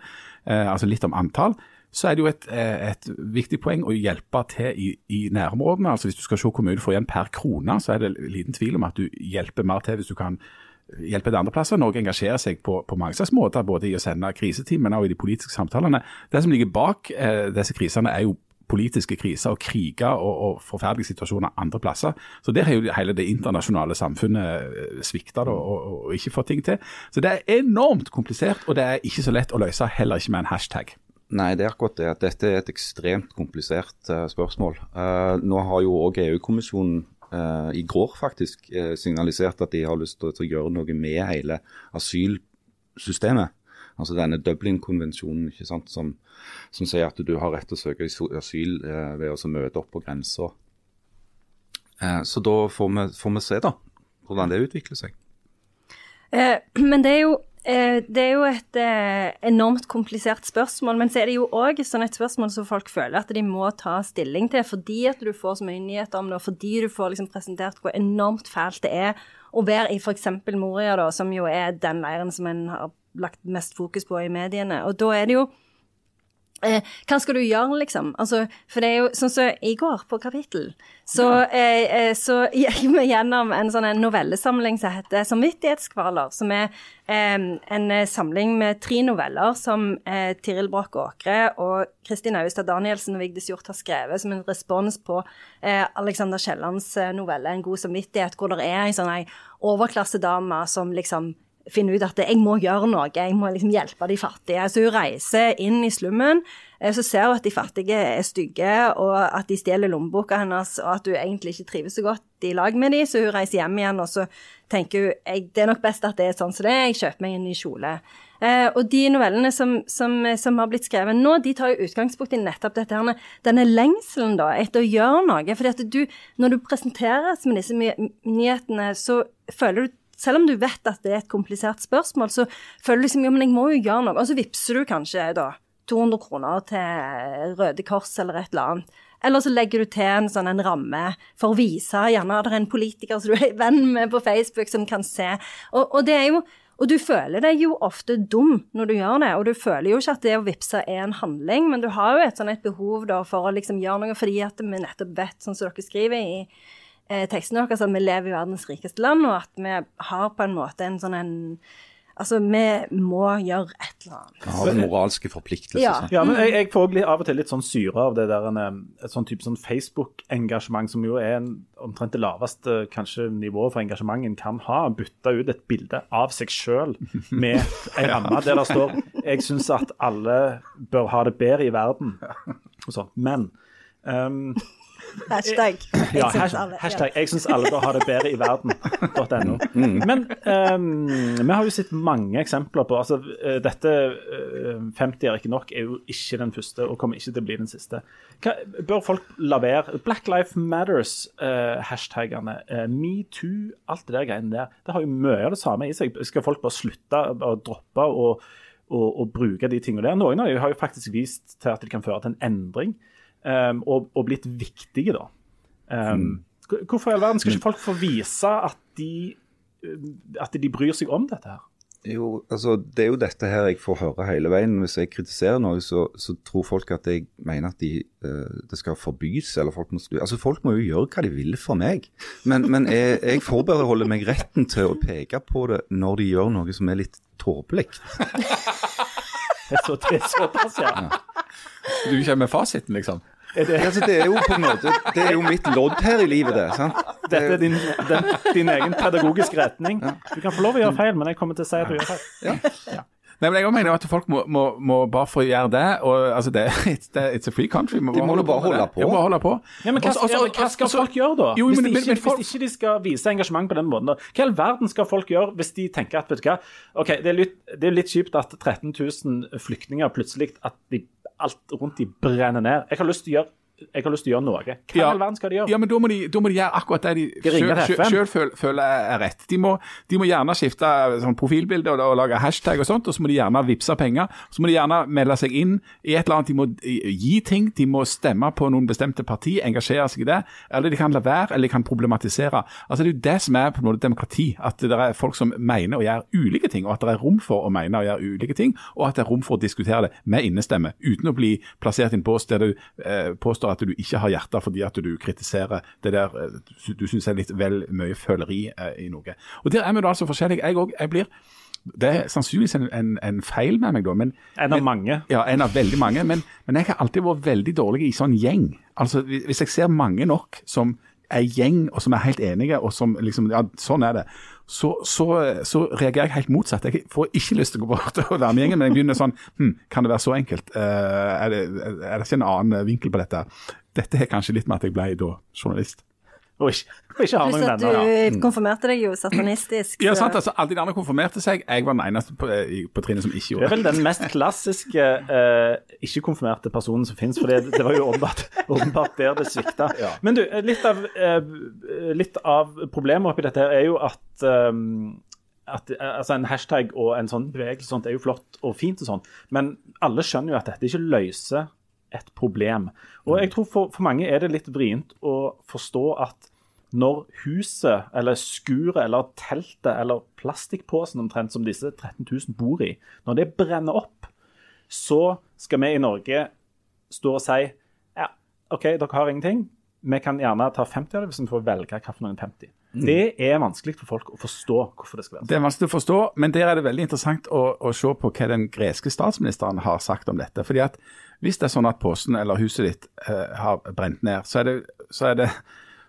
eh, altså litt om antall så er det jo et, eh, et, viktig poeng å hjelpe til i, i, nærområdene. Altså Hvis du skal se hvor mye du får igjen per krone, så er det liten tvil om at du hjelper mer til hvis du kan hjelpe til andre plasser. Norge engasjerer seg på, på mange slags måter, både i å sende krisetimene og i de politiske samtalene. Det som ligger bak eh, disse krisene, er jo politiske kriser og kriger og, og, forferdelige situasjoner andre plasser. Så Der har jo hele det internasjonale samfunnet eh, svikta og, og, og, ikke fått ting til. Så det er enormt komplisert, og det er ikke så lett å løse, heller ikke med en hashtag. Nei, det er akkurat det. Dette er et ekstremt komplisert uh, spørsmål. Uh, nå har jo òg EU-kommisjonen uh, i går faktisk signalisert at de har lyst til å gjøre noe med hele asylsystemet. Altså denne Dublin-konvensjonen som, som, sier at du har rett til å søke asyl ved å møte opp på grensa. så da får vi, får vi se da, hvordan det utvikler seg. men det er jo det er jo et eh, enormt komplisert spørsmål, men så er det jo òg et spørsmål som folk føler at de må ta stilling til, fordi at du får så mye nyheter om det, og fordi du får liksom presentert hvor enormt fælt det er å være i f.eks. Moria, da, som jo er den leiren som en har lagt mest fokus på i mediene. Og da er det jo Eh, hva skal du gjøre, liksom? Altså, for det er jo sånn som så, i går, på kapittel, så, eh, eh, så gikk vi gjennom en sånn en novellesamling som heter 'Samvittighetskvaler', som er eh, en samling med tre noveller som eh, Tiril Broch Åkre og Kristin Austad Danielsen og Vigdis Hjorth har skrevet som en respons på eh, Alexander Kiellands novelle 'En god samvittighet', hvor det er en sånn overklassedame som liksom finne ut at jeg må gjøre noe, jeg må liksom hjelpe de fattige. Så hun reiser inn i slummen, eh, så ser hun at de fattige er stygge, og at de stjeler lommeboka hennes, og at hun egentlig ikke trives så godt i lag med dem, så hun reiser hjem igjen, og så tenker hun det er nok best at det er sånn som det er, jeg kjøper meg en ny kjole. Eh, og de novellene som, som, som, har blitt skrevet nå, de tar jo utgangspunkt i nettopp dette her, denne lengselen da, etter å gjøre noe. fordi at du, når du presenteres med disse nyhetene, så føler du selv om du vet at det er et komplisert spørsmål, så føler du liksom jo, men jeg må jo gjøre noe. Og så vippser du kanskje da 200 kroner til Røde Kors eller et eller annet. Eller så legger du til en sånn en ramme for å vise gjerne at det er en politiker som du er venn med på Facebook, som kan se. Og, og, er jo, og du føler deg jo ofte dum når du gjør det, og du føler jo ikke at det å vippse er en handling, men du har jo et sånn et behov da for å liksom gjøre noe fordi at vi nettopp vet, sånn som dere skriver i eh, teksten deres at vi lever i verdens rikeste land, og at vi har på en måte en sånn en Altså, vi må gjøre et eller annet. Vi har en moralske forpliktelse. Ja. ja, men jeg, jeg får av og til litt sånn syre av det der, en, et sånn type sånn Facebook-engasjement, som jo er en, omtrent det laveste kanskje nivået for engasjement en kan ha. Bytte ut et bilde av seg sjøl med en ramme der det står 'Jeg syns at alle bør ha det bedre i verden'. Og sånn. Men um, Hashtag. Ja, hashtag, hashtag. Jeg syns alle bør ha det bedre i verden.no. Mm. Men um, vi har jo sett mange eksempler på altså eh, Dette uh, 50 er ikke nok er jo ikke den første og kommer ikke til å bli den siste. Hva, bør folk la være? Black Life Matters-hashtagene, uh, uh, metoo, alt det der greiene der, det har jo mye av det samme i seg. Skal folk bare slutte å droppe å bruke de tingene der? Noen av dem har jo faktisk vist til at de kan føre til en endring um, og, og, blitt viktige, da. Um, mm. Hvorfor i all verden skal ikke folk få vise at de, at de bryr seg om dette her? Jo, altså Det er jo dette her jeg får høre hele veien. Hvis jeg kritiserer noe, så, så tror folk at jeg mener at de, uh, det skal forbys. eller Folk må Altså folk må jo gjøre hva de vil for meg. Men, men jeg, jeg forbeholder meg retten til å peke på det når de gjør noe som er litt tåpelig. Det er såpass, ja. Du kommer med fasiten, liksom? Altså, det er jo på en måte Det er jo mitt lodd her i livet, det. sant? Dette er din, den, din egen pedagogiske retning. Du kan få lov å gjøre feil, men jeg kommer til å si at du gjør feil. Nei, men jeg mener at folk må, må, må bare få gjøre det. og altså det, it's, det, it's a free country. De må jo bare holde på. Må holde på. Ja, men hva, Også- også- ja, men hva skal også- folk gjøre, da? Jo, hvis, men- de ikke, men folk- hvis ikke de skal vise engasjement på den måten. da. Hva i all verden skal folk gjøre hvis de tenker at vet du hva, ok, det er litt, det er litt kjipt at 13 000 flyktninger plutselig at de, alt rundt de brenner ned. Jeg har lyst til å gjøre, jeg har lyst til å gjøre noe. Hva i all verden skal de gjøre? Ja, men da må de, da må de gjøre akkurat det de sjøl føler, er rett. De må, de må gjerne skifte sånn profilbilde og, og lage hashtag og sånt, og så må de gjerne vippse penger. Så må de gjerne melde seg inn i et eller annet. De må gi ting. De må stemme på noen bestemte parti, engasjere seg i det. Eller de kan la være, eller de kan problematisere. Altså Det er jo det som er på en måte demokrati. At det er folk som mener å gjøre ulike ting, og at det er rom for å mene og gjøre ulike ting, og at det er rom for å diskutere det med innestemme, uten å bli plassert inn på der du eh, påstår at du ikke har hjerte fordi at du kritiserer det der eh, du, syns er litt vel mye føleri eh, i noe. Og Der er vi da altså forskjellige. Jeg, òg. jeg blir Det er sannsynligvis en, en, en feil med meg, da. men En av mange. ja, en av veldig mange. Men, men jeg har alltid vært veldig dårlig i sånn gjeng. Altså, hvis jeg ser mange nok som er gjeng, og som er helt enige, og som liksom Ja, sånn er det. Så, så, så reagerer jeg helt motsatt. Jeg får ikke lyst til å gå bort og være med gjengen, men jeg begynner sånn hm, Kan det være så enkelt? Eh, er, det, er det ikke en annen vinkel på dette? Dette har kanskje litt med at jeg ble da journalist. Og ikke, og ikke har Pluss at venner. du konfirmerte deg jo satanistisk. Ja, sant, altså Alle de andre konfirmerte seg. Jeg var den eneste på, på trinnet som ikke gjorde det det. vel den mest klassiske eh, ikke-konfirmerte personen som finnes, for det, det var jo åpenbart, åpenbart der det svikta. Men du, litt av, eh, litt av problemet oppi dette her er jo at eh, at eh, altså En hashtag og en sånn bevegelse sånt er jo flott og fint, og sånn, men alle skjønner jo at dette ikke løser et problem. Og jeg tror for, for mange er det litt vrient å forstå at når huset, eller skuret, eller teltet, eller plastikkposen omtrent som disse 13 000 bor i, når det brenner opp, så skal vi i Norge stå og si ja, OK, dere har ingenting. Vi kan gjerne ta 50 av det hvis vi får velge hvilken 50. Det er vanskelig for folk å forstå hvorfor det skal være sånn. Det er vanskelig å forstå, men der er det veldig interessant å, å se på hva den greske statsministeren har sagt om dette. Fordi at Hvis det er sånn at posen eller huset ditt eh, har brent ned, så er det, så er det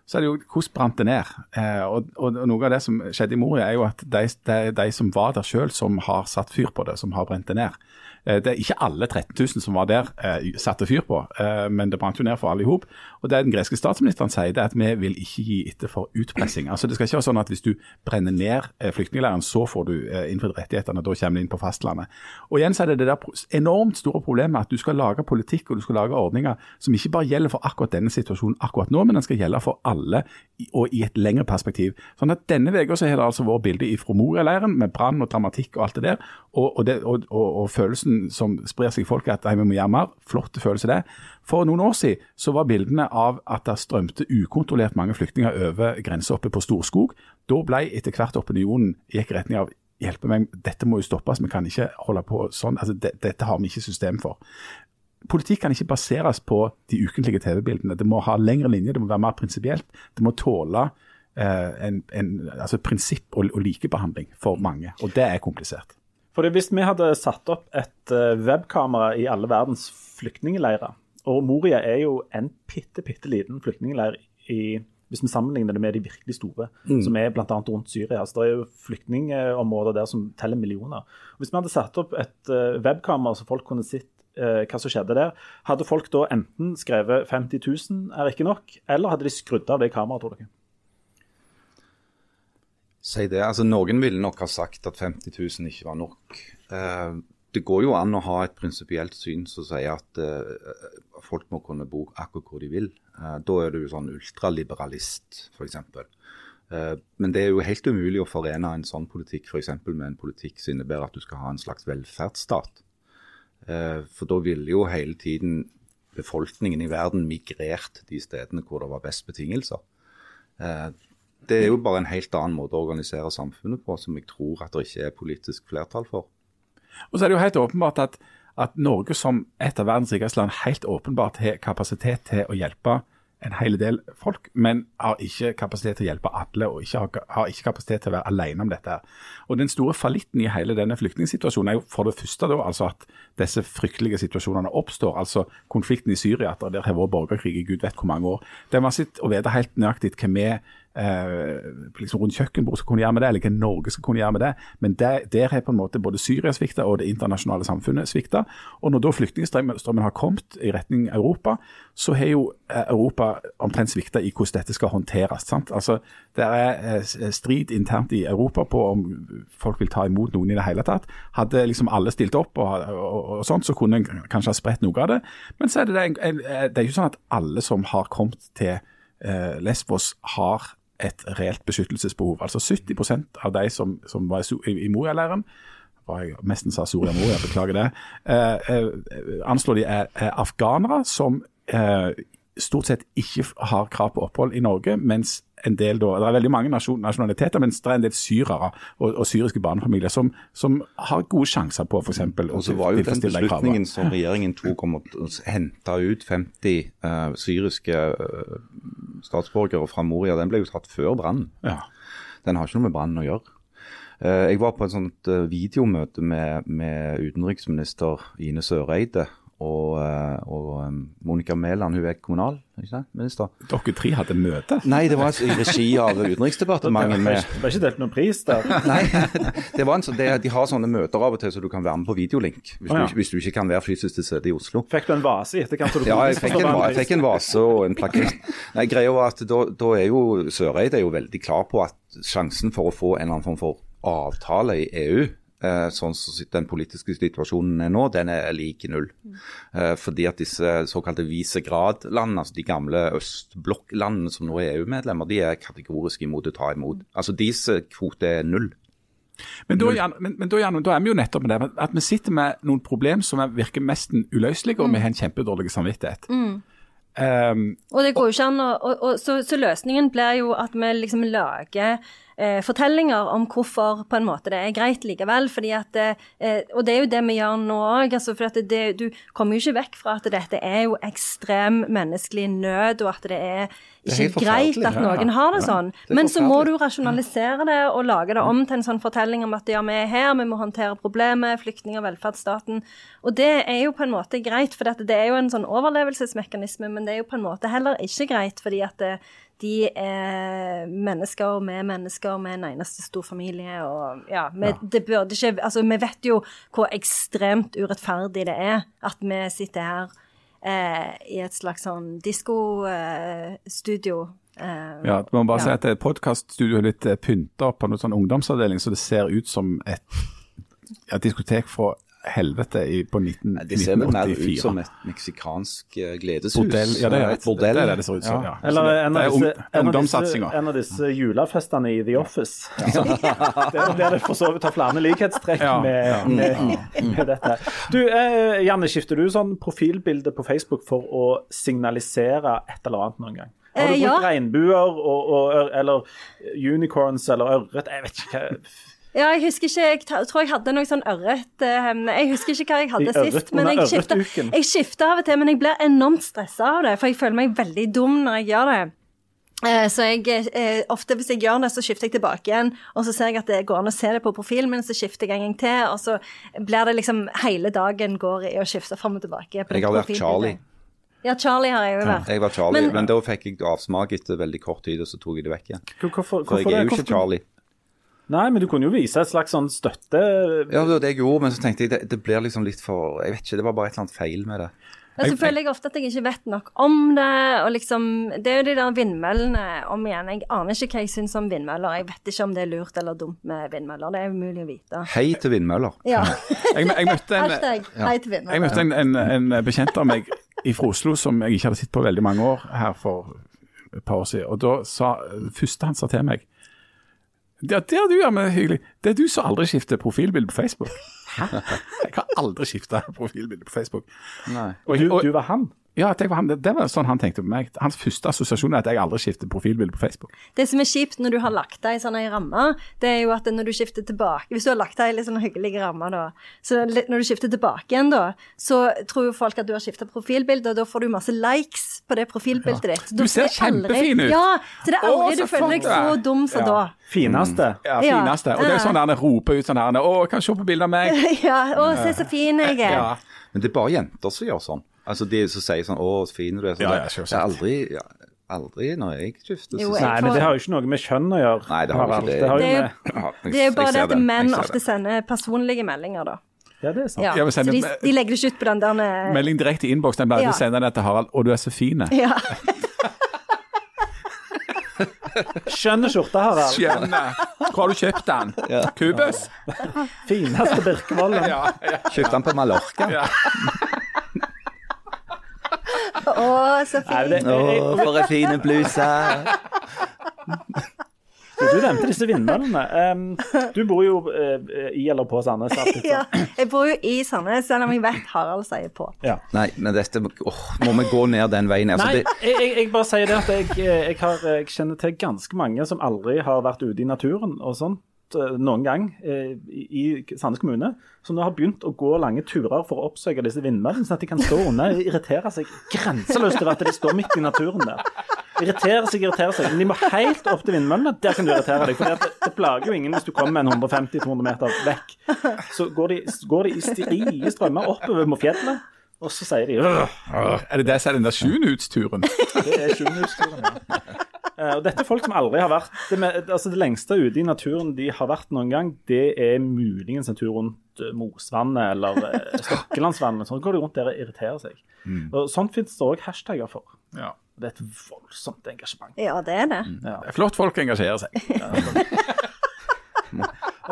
så er det jo hvordan brant det ned. Eh, og, og, Noe av det som skjedde i Moria, er jo at de, de, de som var der sjøl, som har satt fyr på det, som har brent det ned. Eh, det er ikke alle 13 000 som var der, eh, satte fyr på, eh, men det brant jo ned for alle i hop. Og det den greske statsministeren sier, det er at vi vil ikke gi etter for utpressing. Altså Det skal ikke være sånn at hvis du brenner ned flyktningleiren, så får du innfridd rettighetene, da kommer du inn på fastlandet. Og igjen så er det det der enormt store problemet at du skal lage politikk og du skal lage ordninger som ikke bare gjelder for akkurat denne situasjonen akkurat nå, men den skal gjelde for alle og i et lengre perspektiv. Sånn at Denne uka har det altså vært bilde fra Moria-leiren med brann og dramatikk og alt det der. Og, og, det, og, og, og følelsen som sprer seg i folket at vi må gjøre mer. Flott følelse det. For noen år siden så var bildene av at det strømte ukontrollert mange flyktninger over grensa oppe på Storskog. Da ble etter hvert opinionen gikk i retning av hjelpe meg, dette må jo stoppes, vi kan ikke holde på sånn. altså det, Dette har vi ikke system for. Politikk kan ikke baseres på de ukentlige TV-bildene. Det må ha lengre linje, det må være mer prinsipielt. Det må tåle eh, en, en, altså prinsipp og, og likebehandling for mange, og det er komplisert. For Hvis vi hadde satt opp et eh, webkamera i alle verdens flyktningleirer, og Moria er jo en bitte, bitte liten flyktningleir i, hvis vi sammenligner det med de virkelig store, som er bl.a. rundt Syria. Så Det er jo flyktningområder der som teller millioner. Hvis vi hadde satt opp et eh, webkamera så folk kunne sett eh, hva som skjedde der, hadde folk da enten skrevet 50 000 er ikke nok, eller hadde de skrudd av det kameraet, tror dere? Si det. altså Noen ville nok ha sagt at 50 000 ikke var nok. Eh, det går jo an å ha et prinsipielt syn som sier at eh, folk må kunne bo akkurat hvor de vil. Eh, da er du sånn ultraliberalist, f.eks. Uh, men det er jo helt umulig å forene en sånn politikk for med en politikk som innebærer at du skal ha en slags velferdsstat. For da ville jo hele tiden befolkningen i verden migrert til de stedene hvor det var best betingelser. Det er jo bare en helt annen måte å organisere samfunnet på, som jeg tror at det ikke er politisk flertall for. Og så er det jo helt åpenbart at, at Norge som et av verdens rikeste land helt åpenbart har kapasitet til å hjelpe en hel del folk, men har ikke kapasitet til å hjelpe alle, og ikke har, har ikke kapasitet til å være alene om dette. Og Den store fallitten i hele denne flyktningsituasjonen er jo for det første da, altså at disse fryktelige situasjonene oppstår. Altså konflikten i Syria, at det har vært borgerkrig i gud vet hvor mange år. Det er sitt å vite helt nøyaktig hva vi eh, liksom rundt kjøkkenbordet skal kunne gjøre med det, eller hva Norge skal kunne gjøre med det. Men der, har på en måte både Syria svikta og det internasjonale samfunnet svikta. Og når da flyktningstrømmen har kommet i retning Europa, så har jo eh, Europa omtrent svikta i hvordan dette skal håndteres. sant? Altså, Det er eh, strid internt i Europa på om folk vil ta imot noen i det hele tatt. Hadde liksom alle stilt opp, og, og, og sånt, så kunne en kanskje ha spredt noe av det. Men så er det, en, det er jo sånn at alle som har kommet til eh, Lesvos, har et reelt beskyttelsesbehov. Altså 70% av de som, som var i, Moria-leiren jeg nesten sa Soria Moria, beklager det. Eh, eh, anslår de er, er afghanere som eh, stort sett ikke har krav på opphold i Norge, mens en del da, det er veldig mange nasjon, nasjonaliteter, mens det er en del syrere og, og syriske barnefamilier som, som har gode sjanser på f.eks. å så var jo den beslutningen som regjeringen tok om å hente ut 50 uh, syriske uh, statsborgere fra Moria, den ble jo tatt før brannen. Ja. Den har ikke noe med brannen å gjøre. Eh, Jeg var på et sånt eh, videomøte med, med utenriksminister Ine Søreide og, eh, og eh, Monica Mæland, hun er kommunal, ikke minister? Dere tre hadde møte. Nei, det var i regi av Utenriksdepartementet. Det med, ble ikke delt noen pris der. Nei, det var en sånn, det, de har sånne møter av og til så du kan være med på videolink. Hvis, oh, ja. du, hvis du ikke kan være fysisk til stede i Oslo. Fikk du en vase i etterkant? du Ja, jeg fikk en, jeg fikk en vase og en plakett. Nei, greia var at da, da er jo Søreide er jo veldig klar på at sjansen for å få en eller annen form for avtale i EU, eh, sånn som den politiske situasjonen er nå, den er lik null. Eh, fordi at disse såkalte Visegrad-landene, altså de gamle østblokklandene som nå er EU-medlemmer, de er kategorisk imot å ta imot. Altså deres kvote er null. Men da, men, men da, Jan, da er vi jo nettopp med det, at vi sitter med noen problem som er, virker mest uløselige, og vi har en kjempedårlig samvittighet. Um, Og det går jo ikke an å og, og, så, så løsningen blir jo at vi liksom lager eh, fortellinger om hvorfor på en måte det er greit likevel. fordi at, eh, Og det er jo det vi gjør nå òg. Altså, for det, du kommer jo ikke vekk fra at dette er jo ekstrem menneskelig nød, og at det er ikke ikke er greit at noen har det sånn. det er Men så må du rasjonalisere det og lage det om til en sånn fortelling om at ja, vi er her, vi må håndtere problemet, flyktninger, velferdsstaten. Og det er jo på en måte greit, for det er jo en sånn overlevelsesmekanisme, men det er jo på en måte heller ikke greit, fordi at det, de er mennesker, med vi er mennesker, vi er en eneste stor familie, og ja, vi, det burde ikke Altså, vi vet jo hvor ekstremt urettferdig det er at vi sitter her eh, i et slags sånn diskostudio. Eh, ja, man må bare Ja. si at podkaststudioet er litt eh, pynta opp på noen sånn ungdomsavdeling, så det ser ut som et et diskotek fra helvete i, på 19, Det ser vel mer ut som et meksikansk eh, gledeshus. Bordell, ja, det er, et bordell. Det er det det ser ut som, ja. Eller en av disse, en av disse, ungdomssatsinga. en av disse julefestene i The Office. Der, der det for så vidt har flere likhetstrekk Ja, med, med, med dette. Du, eh, Janne, skifter du sånn profilbilde på Facebook for å signalisere et eller annet noen gang? Har du Eh, ja. brukt regnbuer og, og, eller unicorns eller ørret? Jeg vet ikke hva. Ja, jeg husker ikke Jeg tror jeg hadde noe sånn ørret eh, Jeg husker ikke hva jeg hadde I sist. Men jeg skifter, jeg skifter av og til, men jeg blir enormt stressa av det. For jeg føler meg veldig dum når jeg gjør det. Eh, Så jeg, eh, ofte hvis jeg gjør det, så skifter jeg tilbake igjen, og så ser jeg at det går an å se det på profilen min, så skifter jeg en gang til, og så blir det liksom Hele dagen går i å skifte fram og tilbake. på Jeg har vært. Charlie. Ja, Charlie har jeg jo vært. Jeg var Charlie, men, Men- da fikk jeg avsmak etter veldig kort tid, og så tok jeg det vekk igjen. Hvorfor, For jeg er jo ikke Charlie. Nei, men du kunne jo vise et slags sånn støtte... Ja, det var det jeg gjorde, men så tenkte jeg det, det blir liksom litt for Jeg vet ikke, det var bare et eller annet feil med det. Men så føler jeg ofte at jeg ikke vet nok om det. og liksom, Det er jo de der vindmøllene om igjen. Jeg aner ikke hva jeg syns om vindmøller. Jeg vet ikke om det er lurt eller dumt med vindmøller. Det er umulig å vite. Hei til vindmøller. Ja. Jeg, jeg møtte en, Hashtag hei til vindmøller. Jeg møtte en, en, en bekjent av meg fra Oslo som jeg ikke hadde sett på veldig mange år her for et par år siden. Og da sa første han sa til meg Ja, det har du, ja, men hyggelig. Det er du som aldri skifter profilbilde på Facebook. Hæ? Jeg har aldri skifta profilbilde på Facebook. Nei. Og du, du var han? Ja, jeg var han, det var sånn han tenkte på meg. Hans første assosiasjon er at jeg aldri skifter profilbilde på Facebook. Det som er kjipt når du har lagt deg i sånn ei ramme, det er jo at når du skifter tilbake Hvis du har lagt deg i litt sånn hyggelig ramme, da, så når du skifter tilbake igjen, da, så tror jo folk at du har skifta profilbilde, og da får du masse likes på det profilbildet ditt. Du ser aldri- kjempefin ut. Ja, så det er aldri Åh, du føler deg så dum som Ja. da. Fineste. Ja, Ja. fineste. Og det er sånn der han roper ut sånn her 'Å, kan se på bildet av meg'. Ja, å, se så fin jeg er. Ja. Men det er bare jenter som gjør sånn. Altså de som sier sånn 'Å, så fin du er'. Sånn, Ja, ja, det, er aldri, ja, aldri når jeg skifter. Jo, jeg Nei, men det har jo ikke noe med kjønn å gjøre. Nei, det har jo ikke det. det har Det er med, Det er jo bare det at menn ofte sender personlige meldinger, da. ja, det er sant. Ja, Ja, så sender- de, de legger det ikke ut på den der eh, Melding direkte i innboks. Den pleier Ja. du sender den til Harald, 'Å, du er så fin. Ja. Skjønne skjorte, Harald. Skjønne. Hvor har du kjøpt den? Kubus? Fineste Birkevollen. Ja, ja, Kjøpte den på Mallorca. Å, så fint. Å, for en fin bluse. du nevnte disse vindmøllene. Um, du bor jo eh, i eller på Sandnes. Ja, jeg bor jo i Sandnes, selv om jeg vet Harald sier på. Ja. Nei, men dette åh, Må vi gå ned den veien? Altså, Nei, det, jeg, jeg, bare sier det at jeg, jeg, har, jeg kjenner til ganske mange som aldri har vært ute i naturen og sånt eh, noen gang eh, i Sandnes kommune, som nå har begynt å gå lange turer for å oppsøke disse vindmøllene, sånn at de kan stå unna og irritere seg grenseløst over at de står midt i naturen der. Irritere seg, irritere seg. Men de må helt opp til vindmøllene. Der kan du irritere deg. For det, det plager jo ingen hvis du kommer en 150-200 meter vekk. Så går de, går de i strie strømmer oppover mot fjellet, og så sier de «Åh, Er det det som er den der sjunuturen? det er sjuenhjulsturen, ja. Eh, og dette er folk som aldri har vært det, med, altså det lengste ute i naturen de har vært noen gang, det er muligens en tur rundt eh, Mosvannet eller eh, Stokkelandsvannet. Sånn går de rundt der og irriterer seg. Og Sånt finnes det òg hashtagger for. Ja. Det er et voldsomt engasjement. Ja, det er det. Ja. Det er flott folk engasjerer seg.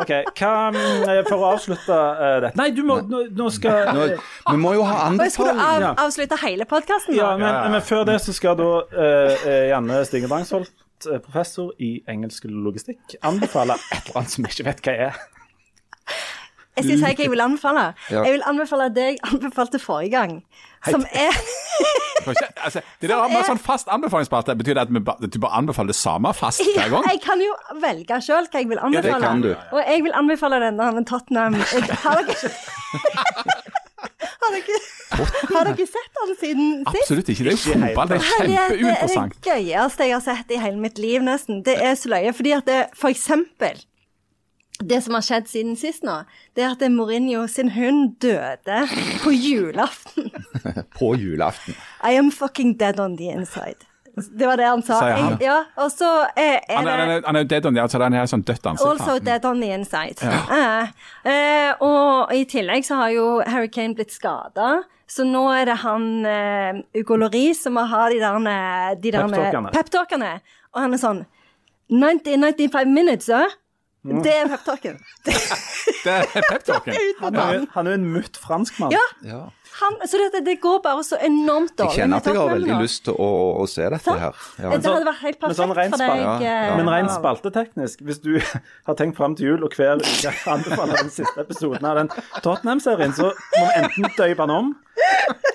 OK, hva For å avslutte uh, dette? Nei, du må Nå, nå skal nå, vi må jo ha andre skal du av, avslutte hele podkasten Ja, men, Ja, ja. men før det så skal da eh, eh, Janne Stinge Drangsholt, professor i engelsk logistikk, anbefale et eller annet som vi ikke vet hva er. Jeg skal si hva jeg vil anbefale. Ja. Jeg vil anbefale det jeg anbefalte forrige gang. Som er Altså, det der med sånn fast anbefalingsparte, betyr det at du bare anbefaler det samme fast ja, hver gang? Jeg kan jo velge sjøl hva jeg vil anbefale. Ja, det kan du. Og jeg vil anbefale denne med Tottenham. Har dere Har dere, har dere sett den siden sist? Absolutt ikke. Det er jo fotball. Det er Det er det gøyeste jeg har sett i hele mitt liv, nesten. Det er så løye. Fordi at det, for eksempel Det som har skjedd siden sist nå, det er at Mourinho sin hund døde på julaften. På julaften. I am fucking dead on the inside. Det var det han sa. Han. Jeg, ja, og så er, er Han er, han det han er jo dead on the outside. Han er sånn dødt ansikt. Also dead on the inside. Ja. Uh, uh, og i tillegg så har jo Harry Kane blitt skada. Så nå er det han uh, Ugo Loris som må ha de der, eh, de der Peptalkene. Pep Og han er sånn 90-95 minutes, ja? Det er peptalken. Det er peptalken. Han er, jo- han er jo en mutt franskmann. Ja, Ja. han, så det, det går bare så enormt Jeg kjenner at jeg har veldig lyst til å, å, å se dette her. Ja. Det hadde vært helt Men perfekt sånn rent for deg. spalt- ja, ja. Men rent spalteteknisk, hvis du har tenkt fram til jul og hver uke anbefaler den siste episoden av den Tottenham-serien, så må vi enten døype den om,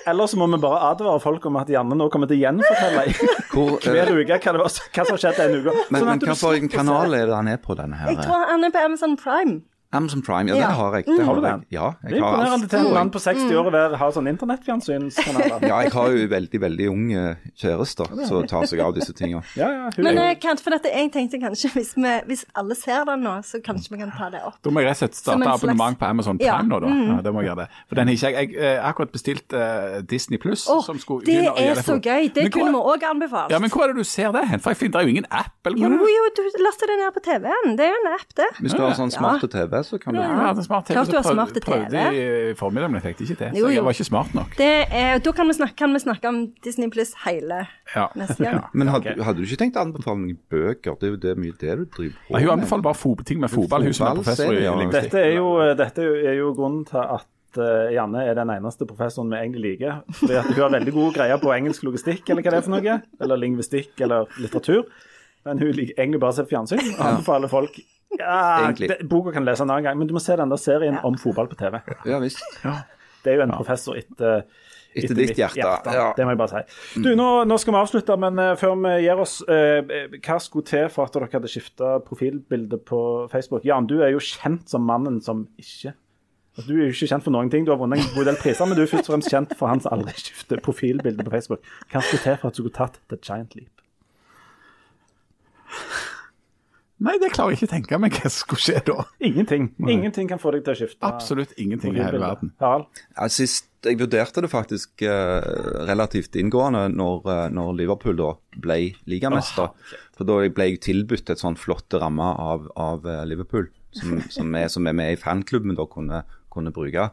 eller så må vi bare advare folk om at Janne nå kommer til å gjenfortelle i Hvor, hver eh, uke hva, det var, hva som har skjedd denne uka. men, Sånn men du hva for en slipper å se kanal det. er det han er på, denne her? Jeg tror han er på Amazon Prime. Amazon Prime, ja, Ja. det har jeg. Det Har du har den? jeg. Ja, Det jeg er har imponerende til en mann på 60 år å være, ha sånn internettfjernsynskanaler. Ja, jeg har jo veldig, veldig ung eh, kjæreste som tar seg av disse tingene. Ja, ja, Men er eh, kan, for dette, jeg tenkte kanskje hvis, vi, hvis alle ser den nå, så kanskje vi kan ta det opp. Da må jeg rett og slett starte slags- abonnement på Amazon Prime Ja, nå, da. Ja, det må jeg gjøre det. For den har ikke jeg Jeg har akkurat bestilt uh, Disney Pluss, Oh, som skulle det begynne å er gjøre så for- gøy! Det Men hvor- kunne vi òg anbefalt. Ja, men hvor er det du ser det hen? For jeg finner er jo ingen app, eller Jo, er det? jo, du laster det ned på TV-en. Det er jo en app, det. Hvis du har sånn smarte TV, så kan du Ja, jeg smart TV, Klart du har smart smarte TV. Prøvde i formiddag, men jeg fikk ikke til. Jo, Så jo. jeg var ikke smart nok. det er, da kan vi, snakke, kan vi snakke om Disney pluss hele Ja. neste gang. Men hadde, hadde du ikke tenkt å anbefale noen bøker? Det er jo det, mye det du driver på Nei, Hun anbefaler bare fo ting med fotball, hun som er professor i ja. Dette er jo, dette er jo grunnen til at eh, Janne er den eneste professoren vi egentlig liker. Fordi at Hun har veldig gode greier på engelsk logistikk, eller hva det er for noe. Eller lingvistikk eller litteratur. Men hun liker egentlig bare å se fjernsyn og anbefaler folk ja, det, Boka kan lese en annen gang, men du må se den der serien om fotball på TV. Ja visst. Det er jo en professor etter Etter ditt hjerte. hjerte, ja. Det må jeg bare si. Du, nå, nå skal vi avslutte, men uh, før vi gir oss, uh, hva skulle til for at dere hadde skifta profilbilde på Facebook? Jan, du er jo kjent som mannen som ikke altså, Du er jo ikke kjent for noen ting. Du har vunnet en god del priser, men du er først og fremst kjent for han som aldri skifter profilbilde på Facebook. Hva skulle til for at du skulle tatt the giant leap? Nei, det klarer jeg ikke å tenke meg hva som skulle skje da. Ingenting. Ingenting kan få deg til å skifte Absolutt ingenting i hele verden. Ja, sist, jeg vurderte det faktisk uh, relativt inngående når, uh, når Liverpool da ble ligamester. For da ble jeg tilbudt et sånn flott ramme av, av uh, Liverpool, som, som, er, som er med i fanklubben da kunne, kunne bruke.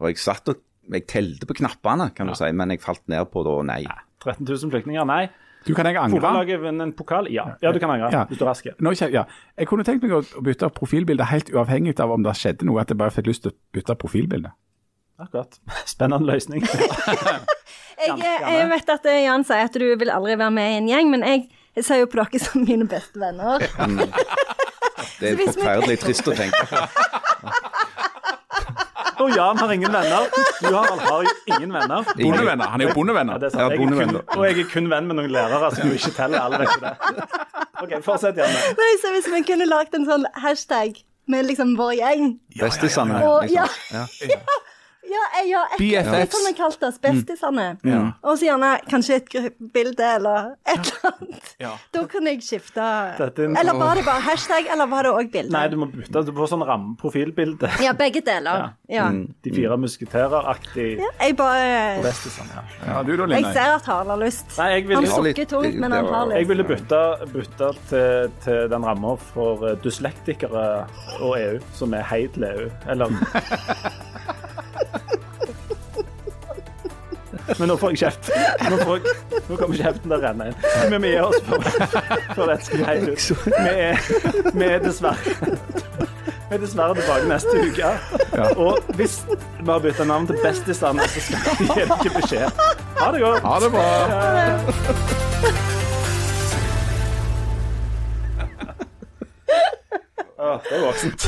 Og jeg satt og jeg telte på knappene, kan du si, men jeg falt ned på da nei. 13 000 flyktninger? Nei. Du, kan jeg angre? Fotballaget vinner en pokal? Ja. ja, du kan angre Ja. hvis du er rask. Nå, ja. Jeg kunne tenkt meg å bytte profilbilde helt uavhengig av om det skjedde noe, at jeg bare fikk lyst til å bytte profilbilde. Akkurat. Spennende løsning. Jeg, jeg vet at eh, Jan sier at du vil aldri være med i en gjeng, men jeg, jeg ser jo på dere som mine beste venner. Det er forferdelig trist å tenke på. Og Jan har ingen venner. Du Harald har jo ingen venner. Bondevenner. Han er jo Ja, bondevenner. det er sant. Jeg er kun, og jeg er kun venn med noen lærere som jo ikke teller. Alle vekk det. OK, fortsett, Janne. Nei, så hvis vi kunne lagd en sånn hashtag med liksom vår gjeng Bestisene. Ja, ja. Ja. Ja, jeg- ja, BFFs. det som vi kalte oss, bestisene. Og så gjerne kanskje et gruppebilde eller et eller annet. Ja. Da kunne jeg skifte er Eller var det bare hashtag, eller var det òg bilde? Nei, du må bytte. Du får sånn rammeprofilbilde. Ja, begge deler. Ja. De fire musketerer-aktig Jeg bare bestisene. Ja. Ja, du da, Jeg ser at Harald har lyst. Nei, jeg vil- Han sukker tungt, men han har lyst. Jeg ville bytte, bytte til, til den ramma for eh, dyslektikere og EU, som er hei til EU. Eller Men nå får jeg kjeft. Nå, får jeg, nå kommer kjeften til å renne inn. Men vi gir oss for, for dette skal helt ut. Vi er, vi er dessverre Vi er dessverre tilbake neste uke. Og hvis vi har bytta navn til Bestisene, så skal vi gi dere beskjed. Ha det godt. Ha det bra. Åh, det er voksent.